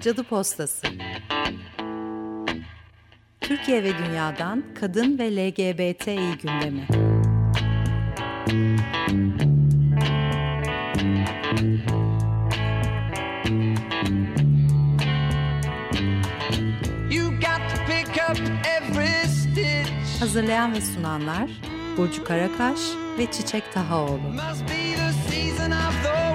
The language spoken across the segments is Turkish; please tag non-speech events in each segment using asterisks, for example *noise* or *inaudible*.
Cadı Postası. Türkiye ve Dünya'dan Kadın ve LGBTİ gündemi. Hazırlayan ve sunanlar Burcu Karakaş ve Çiçek Tahaoğlu. Must be the season of the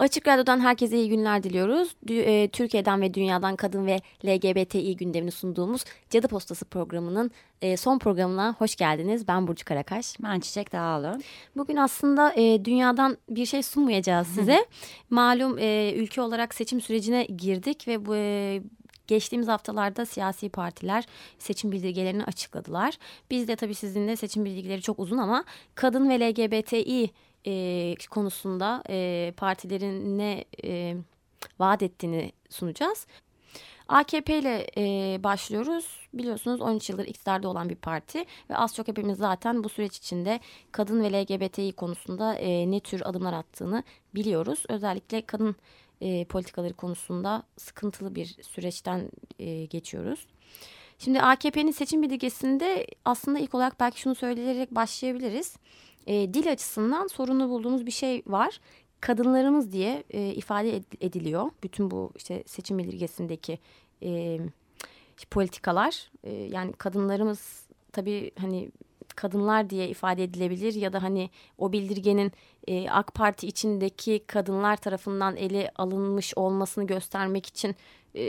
Açık Radyo'dan herkese iyi günler diliyoruz. E, Türkiye'den ve dünyadan kadın ve LGBTİ gündemini sunduğumuz Cadı Postası programının e, son programına hoş geldiniz. Ben Burcu Karakaş. Ben Çiçek Dağlı. Bugün aslında e, dünyadan bir şey sunmayacağız size. Malum ülke olarak seçim sürecine girdik ve bu Geçtiğimiz haftalarda siyasi partiler seçim bildirgelerini açıkladılar. Biz de tabii sizinle seçim bildirgeleri çok uzun ama kadın ve LGBTİ e, konusunda e, partilerin ne e, vaat ettiğini sunacağız. AKP ile e, başlıyoruz. Biliyorsunuz 13 yıldır iktidarda olan bir parti ve az çok hepimiz zaten bu süreç içinde kadın ve LGBTİ konusunda e, ne tür adımlar attığını biliyoruz. Özellikle kadın e, politikaları konusunda sıkıntılı bir süreçten e, geçiyoruz. Şimdi AKP'nin seçim bildirgesinde aslında ilk olarak belki şunu söyleyerek başlayabiliriz e, dil açısından sorunlu bulduğumuz bir şey var. Kadınlarımız diye e, ifade ediliyor. Bütün bu işte seçim bildirgesindeki e, politikalar. E, yani kadınlarımız tabii hani kadınlar diye ifade edilebilir ya da hani o bildirgenin e, AK Parti içindeki kadınlar tarafından ele alınmış olmasını göstermek için e,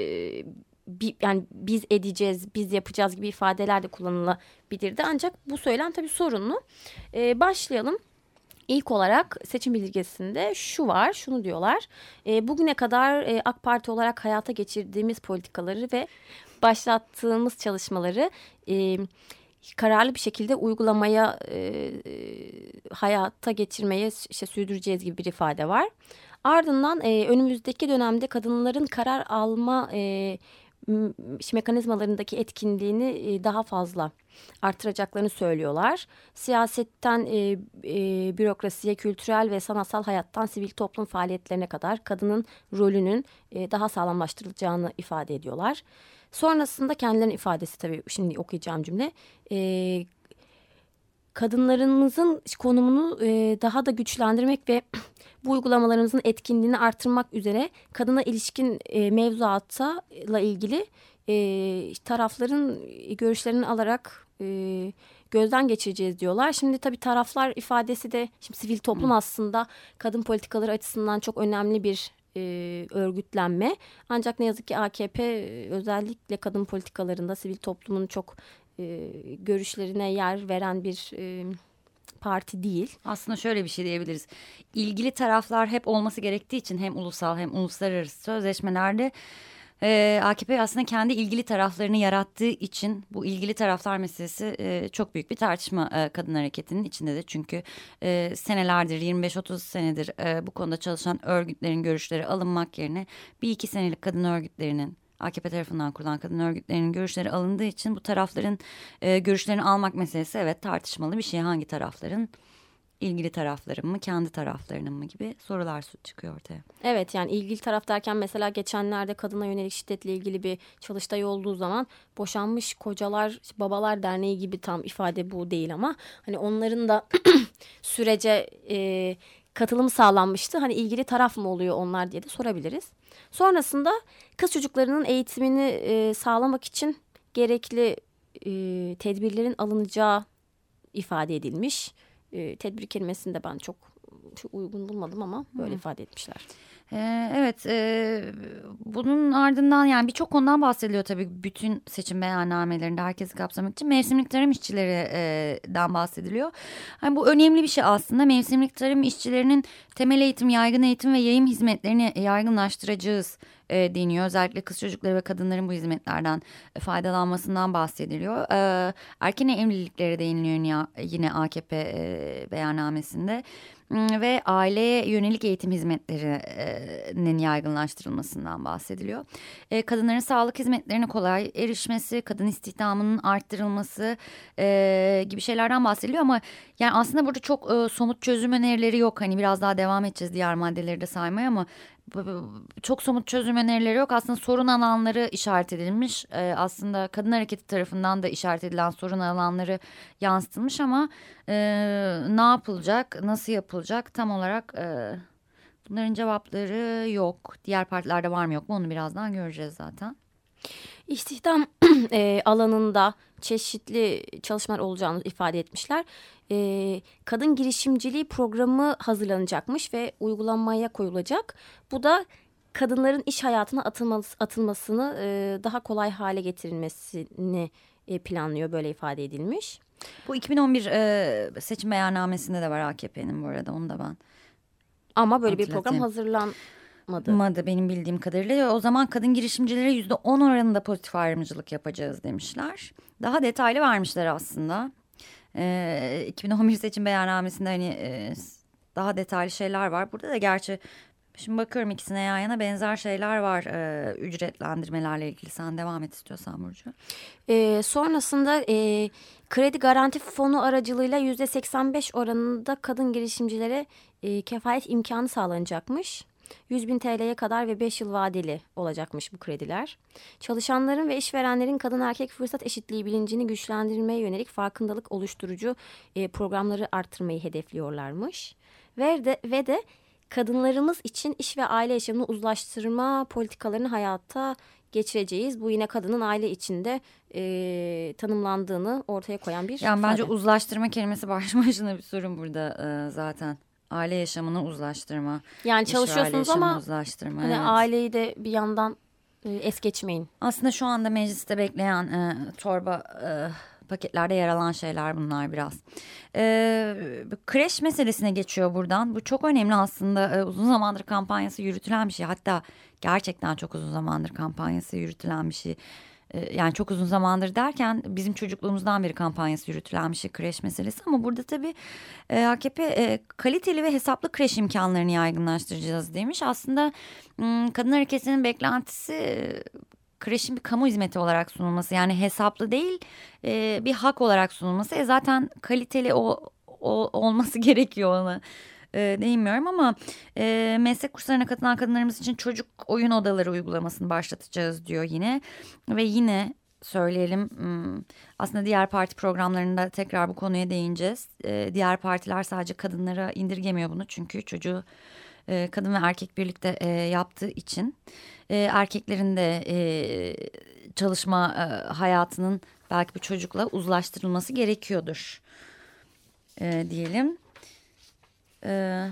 yani biz edeceğiz, biz yapacağız gibi ifadeler de kullanılabilirdi. Ancak bu söylem tabii sorunlu. Ee, başlayalım. İlk olarak seçim bildirgesinde şu var, şunu diyorlar. E, bugüne kadar e, AK Parti olarak hayata geçirdiğimiz politikaları ve başlattığımız çalışmaları e, kararlı bir şekilde uygulamaya, e, hayata geçirmeye işte sürdüreceğiz gibi bir ifade var. Ardından e, önümüzdeki dönemde kadınların karar alma e, mekanizmalarındaki etkinliğini e, daha fazla artıracaklarını söylüyorlar. Siyasetten e, e, bürokrasiye, kültürel ve sanatsal hayattan sivil toplum faaliyetlerine kadar kadının rolünün e, daha sağlamlaştırılacağını ifade ediyorlar. Sonrasında kendilerinin ifadesi tabii şimdi okuyacağım cümle. E, kadınlarımızın konumunu e, daha da güçlendirmek ve bu uygulamalarımızın etkinliğini artırmak üzere kadına ilişkin e, mevzuatla ilgili e, tarafların görüşlerini alarak e, gözden geçireceğiz diyorlar. Şimdi tabii taraflar ifadesi de şimdi sivil toplum aslında kadın politikaları açısından çok önemli bir e, örgütlenme. Ancak ne yazık ki AKP özellikle kadın politikalarında sivil toplumun çok e, görüşlerine yer veren bir e, parti değil. Aslında şöyle bir şey diyebiliriz. İlgili taraflar hep olması gerektiği için hem ulusal hem uluslararası sözleşmelerde e, AKP aslında kendi ilgili taraflarını yarattığı için bu ilgili taraflar meselesi e, çok büyük bir tartışma e, kadın hareketinin içinde de. Çünkü e, senelerdir 25-30 senedir e, bu konuda çalışan örgütlerin görüşleri alınmak yerine bir iki senelik kadın örgütlerinin AKP tarafından kurulan kadın örgütlerinin görüşleri alındığı için bu tarafların e, görüşlerini almak meselesi evet tartışmalı bir şey. Hangi tarafların ilgili tarafların mı kendi taraflarının mı gibi sorular çıkıyor ortaya. Evet yani ilgili taraf derken mesela geçenlerde kadına yönelik şiddetle ilgili bir çalıştay olduğu zaman boşanmış kocalar babalar derneği gibi tam ifade bu değil ama hani onların da *clears throat* sürece e, katılım sağlanmıştı. Hani ilgili taraf mı oluyor onlar diye de sorabiliriz. Sonrasında kız çocuklarının eğitimini e, sağlamak için gerekli e, tedbirlerin alınacağı ifade edilmiş. E, tedbir kelimesini de ben çok uygun bulmadım ama böyle Hı. ifade etmişler. Ee, evet, e, bunun ardından yani birçok konudan bahsediliyor tabii bütün seçim beyannamelerinde herkesi kapsamak için mevsimlik tarım işçilerinden bahsediliyor. Yani bu önemli bir şey aslında mevsimlik tarım işçilerinin temel eğitim, yaygın eğitim ve yayım hizmetlerini yaygınlaştıracağız e, deniyor. Özellikle kız çocukları ve kadınların bu hizmetlerden faydalanmasından bahsediliyor. E, erken evliliklere değiniliyor yine AKP e, beyannamesinde. Ve aileye yönelik eğitim hizmetlerinin yaygınlaştırılmasından bahsediliyor. E, kadınların sağlık hizmetlerine kolay erişmesi, kadın istihdamının arttırılması e, gibi şeylerden bahsediliyor ama yani aslında burada çok e, somut çözüm önerileri yok. Hani biraz daha devam edeceğiz diğer maddeleri de saymaya ama çok somut çözüm önerileri yok. Aslında sorun alanları işaret edilmiş. Ee, aslında kadın hareketi tarafından da işaret edilen sorun alanları yansıtılmış ama e, ne yapılacak, nasıl yapılacak tam olarak e, bunların cevapları yok. Diğer partilerde var mı yok mu onu birazdan göreceğiz zaten. İstihdam *clears throat* e, alanında çeşitli çalışmalar olacağını ifade etmişler. E, kadın girişimciliği programı hazırlanacakmış ve uygulanmaya koyulacak. Bu da kadınların iş hayatına atılması, atılmasını e, daha kolay hale getirilmesini e, planlıyor böyle ifade edilmiş. Bu 2011 e, seçim beyannamesinde de var AKP'nin bu arada onu da ben Ama böyle bir program hazırlan Madı benim bildiğim kadarıyla. O zaman kadın girişimcilere yüzde on oranında pozitif ayrımcılık yapacağız demişler. Daha detaylı vermişler aslında. Ee, 2011 seçim beyannamesinde hani e, daha detaylı şeyler var. Burada da gerçi şimdi bakıyorum ikisine yan yana benzer şeyler var e, ücretlendirmelerle ilgili. Sen devam et istiyorsan Burcu. E, sonrasında e, kredi garanti fonu aracılığıyla yüzde 85 oranında kadın girişimcilere e, kefalet imkanı sağlanacakmış. 100 bin TL'ye kadar ve 5 yıl vadeli olacakmış bu krediler. Çalışanların ve işverenlerin kadın erkek fırsat eşitliği bilincini güçlendirmeye yönelik farkındalık oluşturucu e, programları arttırmayı hedefliyorlarmış. Ve de, ve de kadınlarımız için iş ve aile yaşamını uzlaştırma politikalarını hayata geçireceğiz. Bu yine kadının aile içinde e, tanımlandığını ortaya koyan bir Yani ifade. bence uzlaştırma kelimesi *laughs* başlı başına bir sorun burada e, zaten aile yaşamını uzlaştırma. Yani çalışıyorsunuz ama uzlaştırma, hani evet. aileyi de bir yandan e, es geçmeyin. Aslında şu anda mecliste bekleyen e, torba e, paketlerde yer alan şeyler bunlar biraz. E, kreş meselesine geçiyor buradan. Bu çok önemli aslında e, uzun zamandır kampanyası yürütülen bir şey. Hatta gerçekten çok uzun zamandır kampanyası yürütülen bir şey. Ee, yani çok uzun zamandır derken bizim çocukluğumuzdan beri kampanyası yürütülen bir şey kreş meselesi ama burada tabii e, AKP e, kaliteli ve hesaplı kreş imkanlarını yaygınlaştıracağız demiş. Aslında kadın hareketinin beklentisi e, kreşin bir kamu hizmeti olarak sunulması yani hesaplı değil bir hak olarak sunulması. E zaten kaliteli o, o olması *laughs* gerekiyor ona e, değinmiyorum ama e, meslek kurslarına katılan kadınlarımız için çocuk oyun odaları uygulamasını başlatacağız diyor yine. Ve yine söyleyelim hmm, aslında diğer parti programlarında tekrar bu konuya değineceğiz. E, diğer partiler sadece kadınlara indirgemiyor bunu çünkü çocuğu e, kadın ve erkek birlikte e, yaptığı için e, erkeklerin de e, çalışma e, hayatının belki bir çocukla uzlaştırılması gerekiyordur e, diyelim. Ee,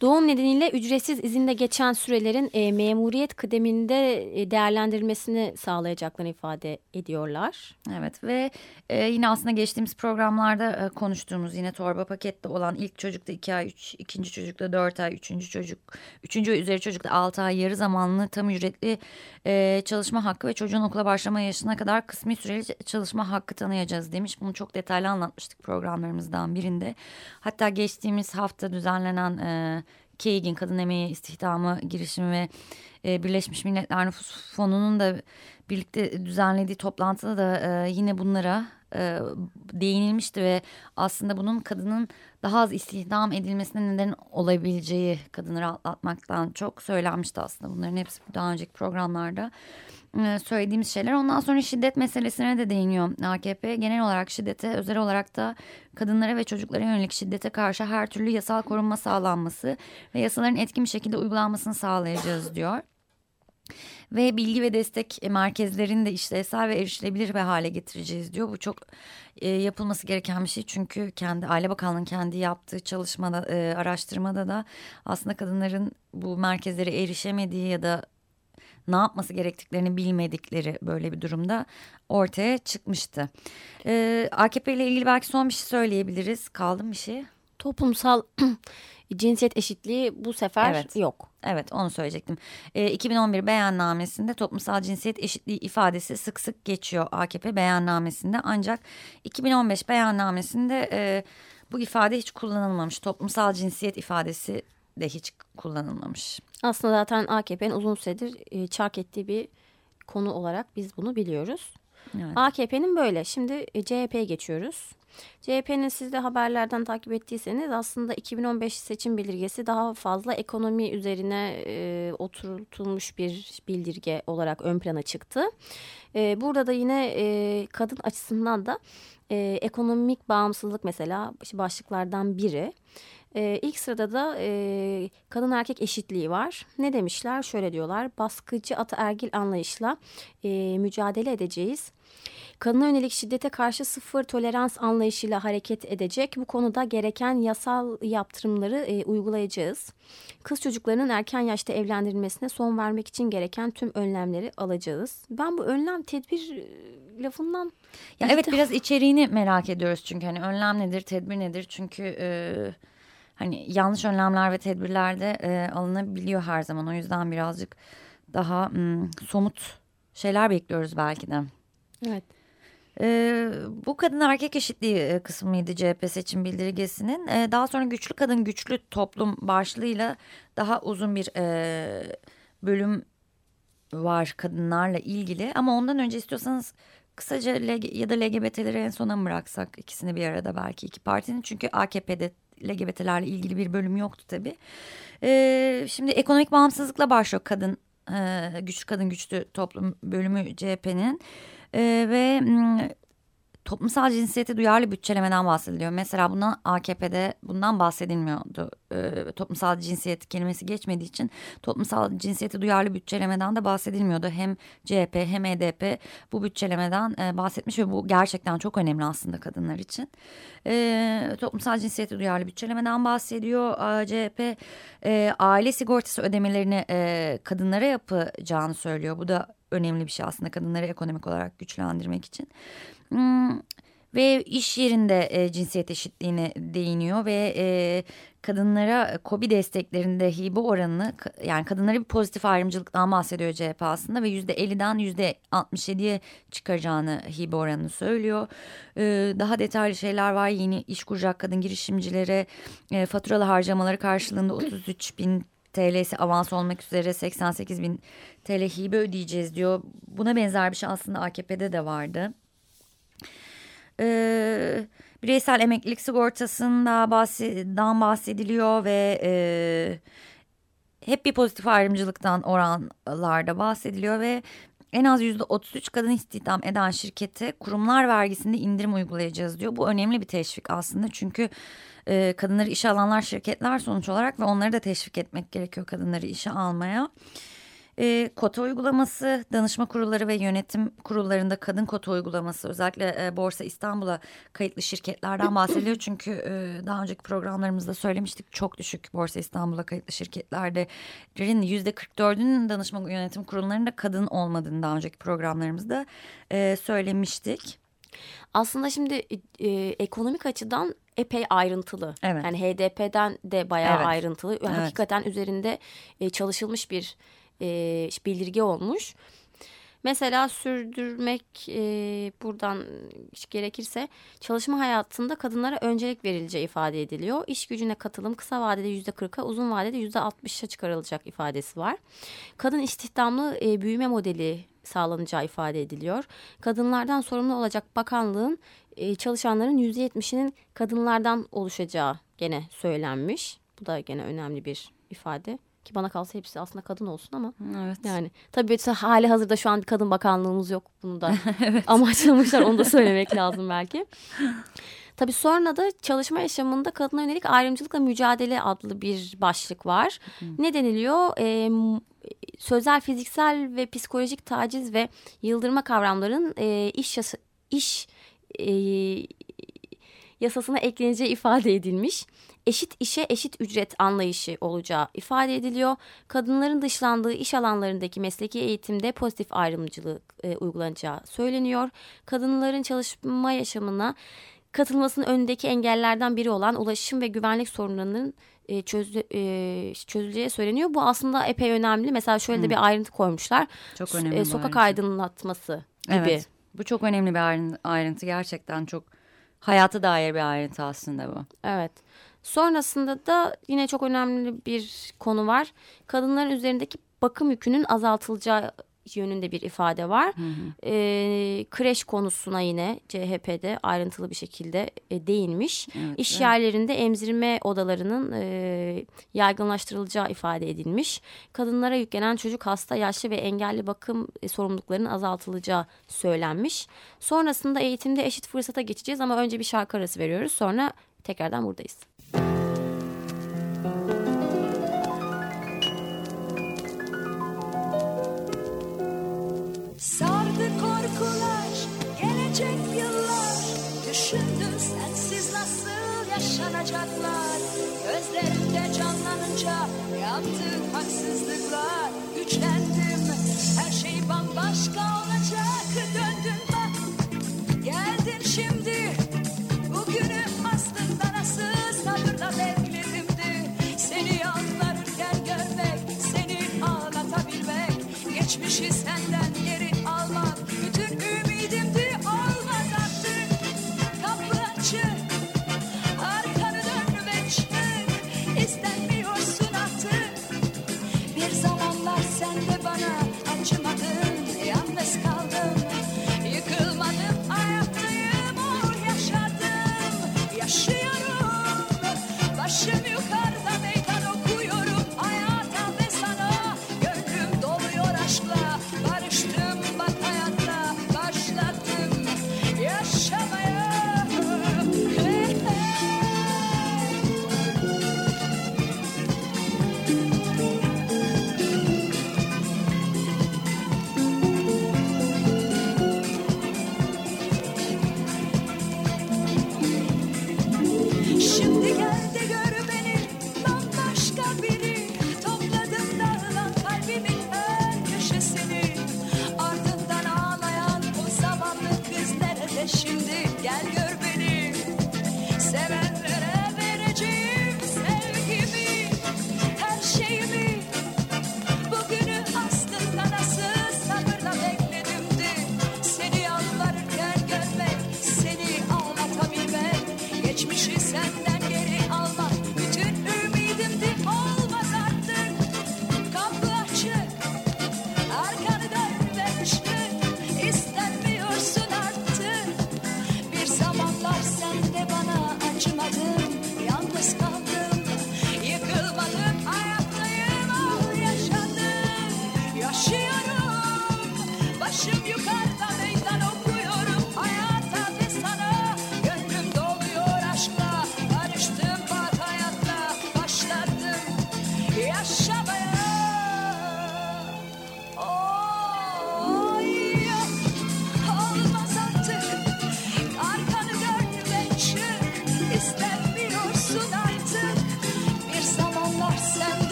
Doğum nedeniyle ücretsiz izinde geçen sürelerin e, memuriyet kıdeminde e, değerlendirilmesini sağlayacaklarını ifade ediyorlar. Evet ve e, yine aslında geçtiğimiz programlarda e, konuştuğumuz yine torba pakette olan ilk çocukta iki ay, üç, ikinci çocukta dört ay, üçüncü çocuk, üçüncü üzeri çocukta altı ay yarı zamanlı tam ücretli e, çalışma hakkı ve çocuğun okula başlama yaşına kadar kısmi süreli çalışma hakkı tanıyacağız demiş. Bunu çok detaylı anlatmıştık programlarımızdan birinde. Hatta geçtiğimiz hafta düzenlenen... E, KEİG'in Kadın Emeği İstihdamı girişimi ve e, Birleşmiş Milletler Nüfus Fonu'nun da birlikte düzenlediği toplantıda da e, yine bunlara e, değinilmişti ve aslında bunun kadının daha az istihdam edilmesine neden olabileceği kadını rahatlatmaktan çok söylenmişti aslında. Bunların hepsi daha önceki programlarda e, söylediğimiz şeyler. Ondan sonra şiddet meselesine de değiniyor AKP. Genel olarak şiddete, özel olarak da kadınlara ve çocuklara yönelik şiddete karşı her türlü yasal korunma sağlanması ve yasaların etkin bir şekilde uygulanmasını sağlayacağız diyor ve bilgi ve destek merkezlerini de işlevsel ve erişilebilir bir hale getireceğiz diyor. Bu çok e, yapılması gereken bir şey çünkü kendi Aile Bakanlığı'nın kendi yaptığı çalışmada e, araştırmada da aslında kadınların bu merkezlere erişemediği ya da ne yapması gerektiklerini bilmedikleri böyle bir durumda ortaya çıkmıştı. Ee, AKP ile ilgili belki son bir şey söyleyebiliriz. Kaldı mı bir şey? Toplumsal cinsiyet eşitliği bu sefer Evet. yok. Evet onu söyleyecektim. E, 2011 beyannamesinde toplumsal cinsiyet eşitliği ifadesi sık sık geçiyor AKP beyannamesinde. Ancak 2015 beyannamesinde e, bu ifade hiç kullanılmamış. Toplumsal cinsiyet ifadesi de hiç kullanılmamış. Aslında zaten AKP'nin uzun süredir e, çark ettiği bir konu olarak biz bunu biliyoruz. Evet. AKP'nin böyle. Şimdi e, CHP'ye geçiyoruz. CHP'nin siz de haberlerden takip ettiyseniz aslında 2015 seçim bildirgesi daha fazla ekonomi üzerine e, oturtulmuş bir bildirge olarak ön plana çıktı. E, burada da yine e, kadın açısından da e, ekonomik bağımsızlık mesela başlıklardan biri. Ee, ilk sırada da e, kadın erkek eşitliği var. Ne demişler? Şöyle diyorlar. Baskıcı ataergil anlayışla e, mücadele edeceğiz. Kadına yönelik şiddete karşı sıfır tolerans anlayışıyla hareket edecek. Bu konuda gereken yasal yaptırımları e, uygulayacağız. Kız çocuklarının erken yaşta evlendirilmesine son vermek için gereken tüm önlemleri alacağız. Ben bu önlem tedbir e, lafından... Ya evet biraz içeriğini merak ediyoruz çünkü hani önlem nedir, tedbir nedir? Çünkü e, hani yanlış önlemler ve tedbirler de e, alınabiliyor her zaman. O yüzden birazcık daha m, somut şeyler bekliyoruz belki de. Evet. Ee, bu kadın erkek eşitliği e, kısmıydı CHP seçim bildirgesinin. Ee, daha sonra güçlü kadın güçlü toplum başlığıyla daha uzun bir e, bölüm var kadınlarla ilgili. Ama ondan önce istiyorsanız kısaca LG, ya da LGBT'leri en sona mı bıraksak ikisini bir arada belki iki partinin. Çünkü AKP'de LGBT'lerle ilgili bir bölüm yoktu tabii. Ee, şimdi ekonomik bağımsızlıkla başlıyor kadın e, güçlü kadın güçlü toplum bölümü CHP'nin. Ee, ve toplumsal cinsiyete duyarlı bütçelemeden bahsediliyor. Mesela bundan AKP'de bundan bahsedilmiyordu. Ee, toplumsal cinsiyet kelimesi geçmediği için toplumsal cinsiyete duyarlı bütçelemeden de bahsedilmiyordu. Hem CHP hem HDP bu bütçelemeden e, bahsetmiş ve bu gerçekten çok önemli aslında kadınlar için. Ee, toplumsal cinsiyete duyarlı bütçelemeden bahsediyor. Aa, CHP e, aile sigortası ödemelerini e, kadınlara yapacağını söylüyor. Bu da önemli bir şey aslında kadınları ekonomik olarak güçlendirmek için. Hmm, ve iş yerinde e, cinsiyet eşitliğine değiniyor ve e, kadınlara kobi desteklerinde hibe oranını yani kadınlara bir pozitif ayrımcılıktan bahsediyor CHP aslında ve yüzde 50'den yüzde 67'ye çıkaracağını hibe oranını söylüyor. E, daha detaylı şeyler var yeni iş kuracak kadın girişimcilere e, faturalı harcamaları karşılığında 33 bin TL'si avans olmak üzere 88 bin TL hibe ödeyeceğiz diyor. Buna benzer bir şey aslında AKP'de de vardı. Ee, bireysel emeklilik sigortasından bahsed bahsediliyor ve e, hep bir pozitif ayrımcılıktan oranlarda bahsediliyor ve en az yüzde 33 kadın istihdam eden şirkete kurumlar vergisinde indirim uygulayacağız diyor. Bu önemli bir teşvik aslında çünkü e, kadınları işe alanlar şirketler sonuç olarak ve onları da teşvik etmek gerekiyor kadınları işe almaya. E, kota uygulaması, danışma kurulları ve yönetim kurullarında kadın kota uygulaması özellikle e, Borsa İstanbul'a kayıtlı şirketlerden bahsediliyor. Çünkü e, daha önceki programlarımızda söylemiştik çok düşük Borsa İstanbul'a kayıtlı şirketlerin yüzde 44'ünün danışma yönetim kurullarında kadın olmadığını daha önceki programlarımızda e, söylemiştik. Aslında şimdi e, ekonomik açıdan epey ayrıntılı. Evet. Yani HDP'den de bayağı Evet. ayrıntılı. Evet. Hakikaten üzerinde e, çalışılmış bir e, bildirge olmuş. Mesela sürdürmek e, buradan gerekirse çalışma hayatında kadınlara öncelik verileceği ifade ediliyor. İş gücüne katılım kısa vadede yüzde 40'a uzun vadede yüzde 60'a çıkarılacak ifadesi var. Kadın istihdamlı e, büyüme modeli sağlanacağı ifade ediliyor. Kadınlardan sorumlu olacak bakanlığın e, çalışanların yüzde 70'inin kadınlardan oluşacağı gene söylenmiş. Bu da gene önemli bir ifade. Ki bana kalsa hepsi aslında kadın olsun ama Evet. yani tabii hali hazırda şu an bir kadın bakanlığımız yok. Bunu da *laughs* amaçlamışlar onu da *laughs* söylemek lazım belki. Tabii sonra da çalışma yaşamında kadına yönelik ayrımcılıkla mücadele adlı bir başlık var. Ne deniliyor? M- sözel, fiziksel ve psikolojik taciz ve yıldırma kavramların e, iş yasa- iş e, yasasına ekleneceği ifade edilmiş. Eşit işe eşit ücret anlayışı olacağı ifade ediliyor. Kadınların dışlandığı iş alanlarındaki mesleki eğitimde pozitif ayrımcılık e, uygulanacağı söyleniyor. Kadınların çalışma yaşamına katılmasının önündeki engellerden biri olan ulaşım ve güvenlik sorunlarının e, çöz, e, çözüleceği söyleniyor. Bu aslında epey önemli. Mesela şöyle de bir ayrıntı koymuşlar. Çok önemli. E, sokak aydınlatması gibi. Evet. Bu çok önemli bir ayrıntı. Gerçekten çok hayata dair bir ayrıntı aslında bu. Evet. Sonrasında da yine çok önemli bir konu var. Kadınların üzerindeki bakım yükünün azaltılacağı yönünde bir ifade var. Hı hı. E, kreş konusuna yine CHP'de ayrıntılı bir şekilde e, değinmiş. Evet, İş evet. yerlerinde emzirme odalarının e, yaygınlaştırılacağı ifade edilmiş. Kadınlara yüklenen çocuk hasta, yaşlı ve engelli bakım e, sorumluluklarının azaltılacağı söylenmiş. Sonrasında eğitimde eşit fırsata geçeceğiz ama önce bir şarkı arası veriyoruz. Sonra tekrardan buradayız. Sardı korkular, gelecek yıllar. Düşündüm sensiz nasıl yaşanacaklar? Gözlerimde canlanınca yaptığım haksızlıklar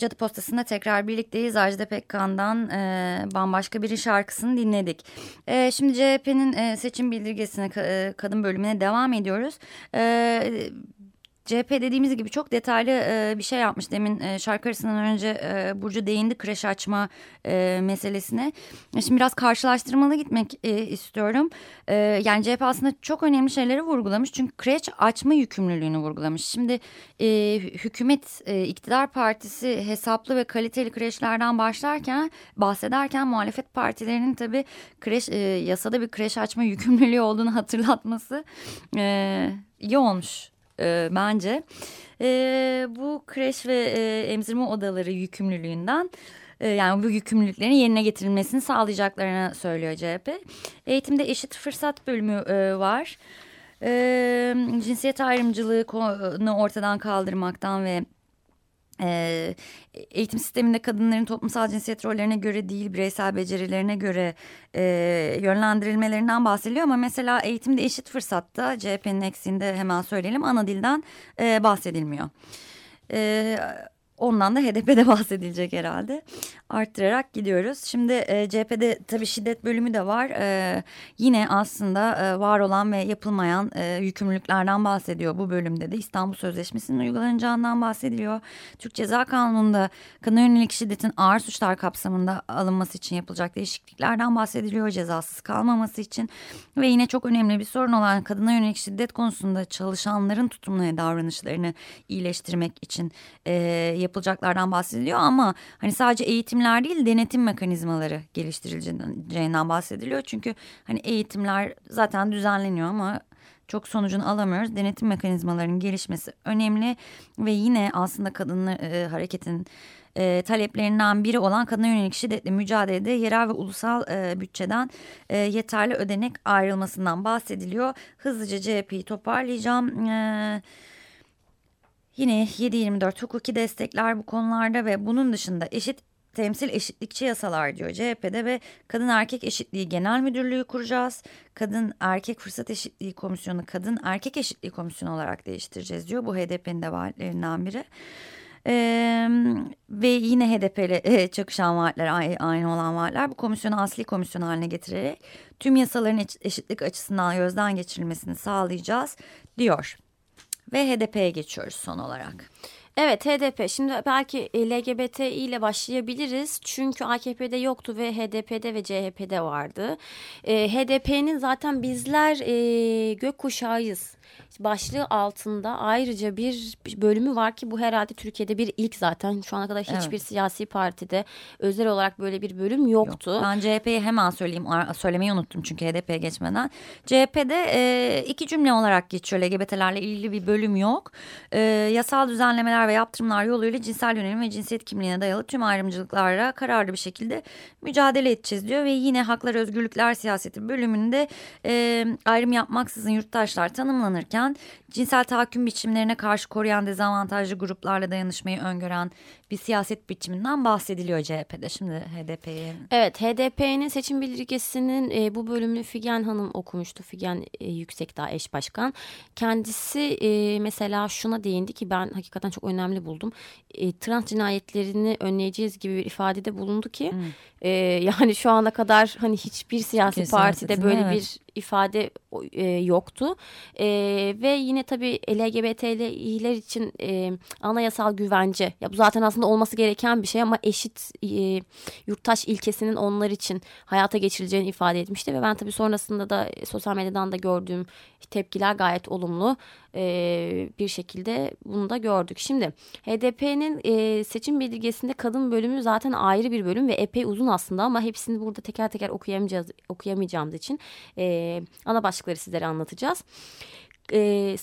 Cadı Postası'nda tekrar birlikteyiz. Ajda Pekkan'dan e, bambaşka bir şarkısını dinledik. E, şimdi CHP'nin e, seçim bildirgesine e, kadın bölümüne devam ediyoruz. E, CHP dediğimiz gibi çok detaylı e, bir şey yapmış. Demin e, şarkı arasından önce e, Burcu değindi kreş açma e, meselesine. E, şimdi biraz karşılaştırmalı gitmek e, istiyorum. E, yani CHP aslında çok önemli şeyleri vurgulamış. Çünkü kreş açma yükümlülüğünü vurgulamış. Şimdi e, hükümet e, iktidar partisi hesaplı ve kaliteli kreşlerden başlarken bahsederken muhalefet partilerinin tabii kreş e, yasada bir kreş açma yükümlülüğü olduğunu hatırlatması e, iyi olmuş e, bence. E, bu kreş ve e, emzirme odaları yükümlülüğünden e, yani bu yükümlülüklerin yerine getirilmesini sağlayacaklarını söylüyor CHP. Eğitimde eşit fırsat bölümü e, var. E, cinsiyet ayrımcılığını ortadan kaldırmaktan ve e, eğitim sisteminde kadınların toplumsal cinsiyet rollerine göre değil bireysel becerilerine göre e, yönlendirilmelerinden bahsediliyor ama mesela eğitimde eşit fırsatta CHP'nin eksiğinde hemen söyleyelim ana dilden e, bahsedilmiyor. E, Ondan da HDP'de *laughs* bahsedilecek herhalde. Arttırarak gidiyoruz. Şimdi e, CHP'de tabii şiddet bölümü de var. E, yine aslında e, var olan ve yapılmayan e, yükümlülüklerden bahsediyor bu bölümde de. İstanbul Sözleşmesi'nin uygulanacağından bahsediliyor. Türk Ceza Kanunu'nda kadına yönelik şiddetin ağır suçlar kapsamında alınması için yapılacak değişikliklerden bahsediliyor. Cezasız kalmaması için ve yine çok önemli bir sorun olan kadına yönelik şiddet konusunda çalışanların tutumlu davranışlarını iyileştirmek için e, yapılacaklardan bahsediliyor ama hani sadece eğitimler değil denetim mekanizmaları geliştirileceğinden bahsediliyor. Çünkü hani eğitimler zaten düzenleniyor ama çok sonucunu alamıyoruz. Denetim mekanizmalarının gelişmesi önemli ve yine aslında kadın e, hareketin e, taleplerinden biri olan kadına yönelik şiddetle mücadelede yerel ve ulusal e, bütçeden e, yeterli ödenek ayrılmasından bahsediliyor. Hızlıca CHP'yi toparlayacağım. E, Yine 7-24 hukuki destekler bu konularda ve bunun dışında eşit temsil eşitlikçi yasalar diyor CHP'de ve kadın erkek eşitliği genel müdürlüğü kuracağız. Kadın erkek fırsat eşitliği komisyonu kadın erkek eşitliği komisyonu olarak değiştireceğiz diyor. Bu HDP'nin de vaatlerinden biri. Ee, ve yine HDP ile e, çakışan vaatler aynı olan vaatler bu komisyonu asli komisyon haline getirerek tüm yasaların eşitlik açısından gözden geçirilmesini sağlayacağız diyor ve HDP'ye geçiyoruz son olarak. Evet HDP şimdi belki LGBT ile başlayabiliriz çünkü AKP'de yoktu ve HDP'de ve CHP'de vardı. E, HDP'nin zaten bizler e, gökkuşağıyız başlığı altında ayrıca bir bölümü var ki bu herhalde Türkiye'de bir ilk zaten. Şu ana kadar hiçbir evet. siyasi partide özel olarak böyle bir bölüm yoktu. Yok. Ben CHP'yi hemen söyleyeyim. Söylemeyi unuttum çünkü HDP'ye geçmeden. CHP'de e, iki cümle olarak geçiyor. LGBT'lerle ilgili bir bölüm yok. E, yasal düzenlemeler ve yaptırımlar yoluyla cinsel yönelim ve cinsiyet kimliğine dayalı tüm ayrımcılıklara kararlı bir şekilde mücadele edeceğiz diyor. Ve yine haklar özgürlükler siyaseti bölümünde e, ayrım yapmaksızın yurttaşlar tanımlanırken cinsel tahakküm biçimlerine karşı koruyan dezavantajlı gruplarla dayanışmayı öngören bir siyaset biçiminden bahsediliyor CHP'de. Şimdi HDP'ye. Evet HDP'nin seçim bildirgesinin e, bu bölümünü Figen Hanım okumuştu. Figen e, Yüksekdağ eş başkan. Kendisi e, mesela şuna değindi ki ben hakikaten çok önemli buldum. E, trans cinayetlerini önleyeceğiz gibi bir ifadede bulundu ki hmm. e, yani şu ana kadar hani hiçbir siyasi Kesin partide böyle evet. bir ifade e, yoktu. E, ve yine tabii LGBT'ler için e, anayasal güvence. Ya bu zaten aslında olması gereken bir şey ama eşit e, yurttaş ilkesinin onlar için hayata geçirileceğini ifade etmişti. Ve ben tabii sonrasında da sosyal medyadan da gördüğüm tepkiler gayet olumlu e, bir şekilde bunu da gördük. Şimdi HDP'nin e, seçim bildirgesinde kadın bölümü zaten ayrı bir bölüm ve epey uzun aslında ama hepsini burada teker teker okuyamayacağız okuyamayacağımız için e, ana başlıkları sizlere anlatacağız. E,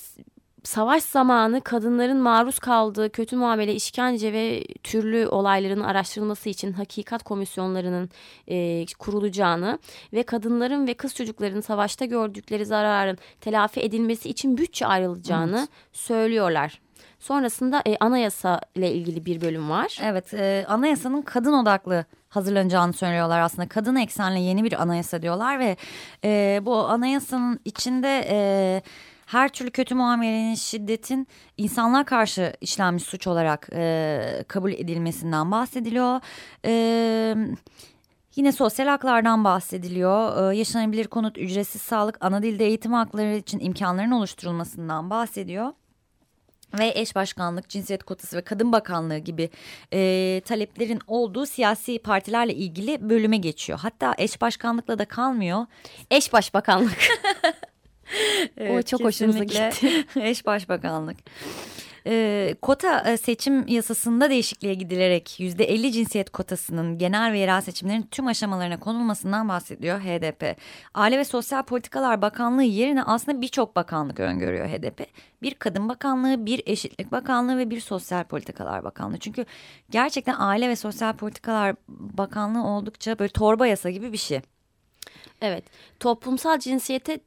savaş zamanı kadınların maruz kaldığı kötü muamele, işkence ve türlü olayların araştırılması için hakikat komisyonlarının e, kurulacağını ve kadınların ve kız çocukların savaşta gördükleri zararın telafi edilmesi için bütçe ayrılacağını evet. söylüyorlar. Sonrasında e, anayasa ile ilgili bir bölüm var. Evet, e, anayasanın kadın odaklı hazırlanacağını söylüyorlar aslında. Kadın eksenli yeni bir anayasa diyorlar ve e, bu anayasanın içinde... E, her türlü kötü muamelenin şiddetin insanlar karşı işlenmiş suç olarak e, kabul edilmesinden bahsediliyor. Evet. Yine sosyal haklardan bahsediliyor. Ee, yaşanabilir konut, ücretsiz sağlık, ana dilde eğitim hakları için imkanların oluşturulmasından bahsediyor. Ve eş başkanlık, cinsiyet kotası ve kadın bakanlığı gibi e, taleplerin olduğu siyasi partilerle ilgili bölüme geçiyor. Hatta eş başkanlıkla da kalmıyor. Eş başbakanlık. *laughs* evet, o çok hoşumuza gitti. *laughs* Eş başbakanlık. E, kota seçim yasasında değişikliğe gidilerek yüzde 50 cinsiyet kotasının genel ve yerel seçimlerin tüm aşamalarına konulmasından bahsediyor HDP. Aile ve Sosyal Politikalar Bakanlığı yerine aslında birçok bakanlık öngörüyor HDP. Bir Kadın Bakanlığı, bir Eşitlik Bakanlığı ve bir Sosyal Politikalar Bakanlığı. Çünkü gerçekten Aile ve Sosyal Politikalar Bakanlığı oldukça böyle torba yasa gibi bir şey. Evet. Toplumsal cinsiyete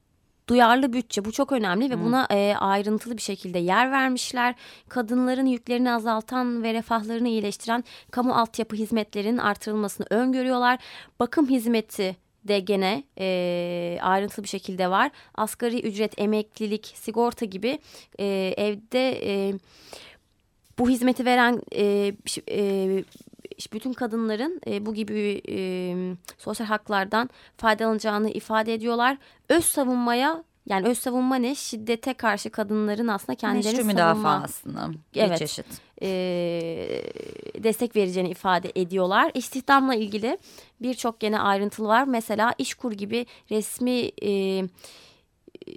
duyarlı bütçe bu çok önemli ve hmm. buna e, ayrıntılı bir şekilde yer vermişler. Kadınların yüklerini azaltan ve refahlarını iyileştiren kamu altyapı hizmetlerinin artırılmasını öngörüyorlar. Bakım hizmeti de gene e, ayrıntılı bir şekilde var. Asgari ücret, emeklilik, sigorta gibi e, evde e, bu hizmeti veren e, e, bütün kadınların e, bu gibi e, sosyal haklardan faydalanacağını ifade ediyorlar. Öz savunmaya yani öz savunma ne? Şiddete karşı kadınların aslında kendilerini Meşru müdafaa aslında. Evet. Bir çeşit. E, destek vereceğini ifade ediyorlar. İstihdamla ilgili birçok gene ayrıntılı var. Mesela İşkur gibi resmi e, e,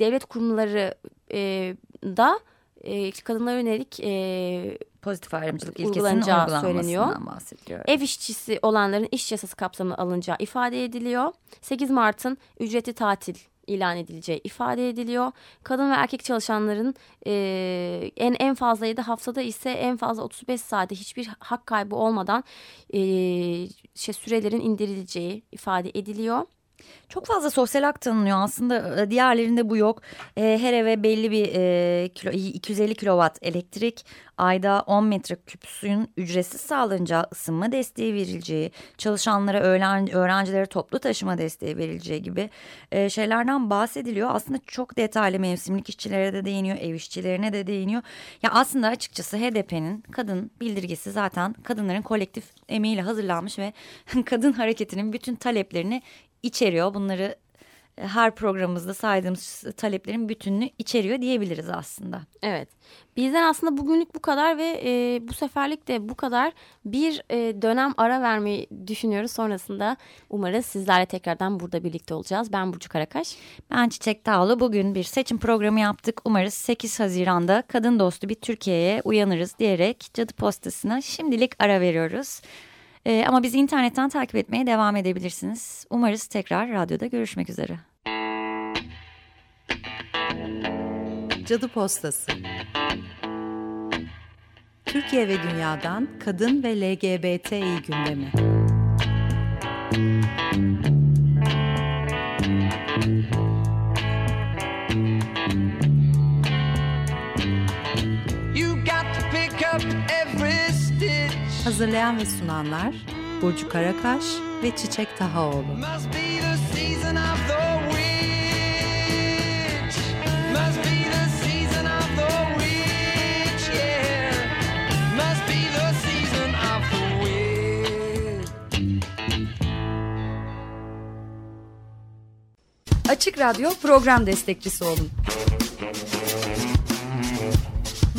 devlet kurumları e, da e, kadınlara yönelik e, pozitif ayrımcılık ilkesinin söyleniyor. bahsediyor. Ev işçisi olanların iş yasası kapsamı alınacağı ifade ediliyor. 8 Mart'ın ücreti tatil ilan edileceği ifade ediliyor. Kadın ve erkek çalışanların e, en en fazla ya da haftada ise en fazla 35 saate hiçbir hak kaybı olmadan e, şey sürelerin indirileceği ifade ediliyor. Çok fazla sosyal hak tanınıyor aslında e, diğerlerinde bu yok. E, her eve belli bir e, kilo, 250 kilowatt elektrik, ayda 10 metreküp suyun ücretsiz sağlanacağı ısınma desteği verileceği, çalışanlara öğren, öğrencilere toplu taşıma desteği verileceği gibi e, şeylerden bahsediliyor. Aslında çok detaylı mevsimlik işçilere de değiniyor, ev işçilerine de değiniyor. Ya aslında açıkçası HDP'nin kadın bildirgesi zaten kadınların kolektif emeğiyle hazırlanmış ve *laughs* kadın hareketinin bütün taleplerini içeriyor. Bunları e, her programımızda saydığımız taleplerin bütününü içeriyor diyebiliriz aslında. Evet. Bizden aslında bugünlük bu kadar ve e, bu seferlik de bu kadar. Bir e, dönem ara vermeyi düşünüyoruz. Sonrasında umarız sizlerle tekrardan burada birlikte olacağız. Ben Burcu Karakaş. Ben Çiçek Dağlı. Bugün bir seçim programı yaptık. Umarız 8 Haziran'da kadın dostu bir Türkiye'ye uyanırız diyerek Cadı Postası'na şimdilik ara veriyoruz. E, ama bizi internetten takip etmeye devam edebilirsiniz. Umarız tekrar radyoda görüşmek üzere. Cadı Postası Türkiye ve dünyadan kadın ve LGBTİ gündemi. Hazırlayan ve sunanlar Burcu Karakaş ve Çiçek Tahaoğlu. Açık Radyo program destekçisi olun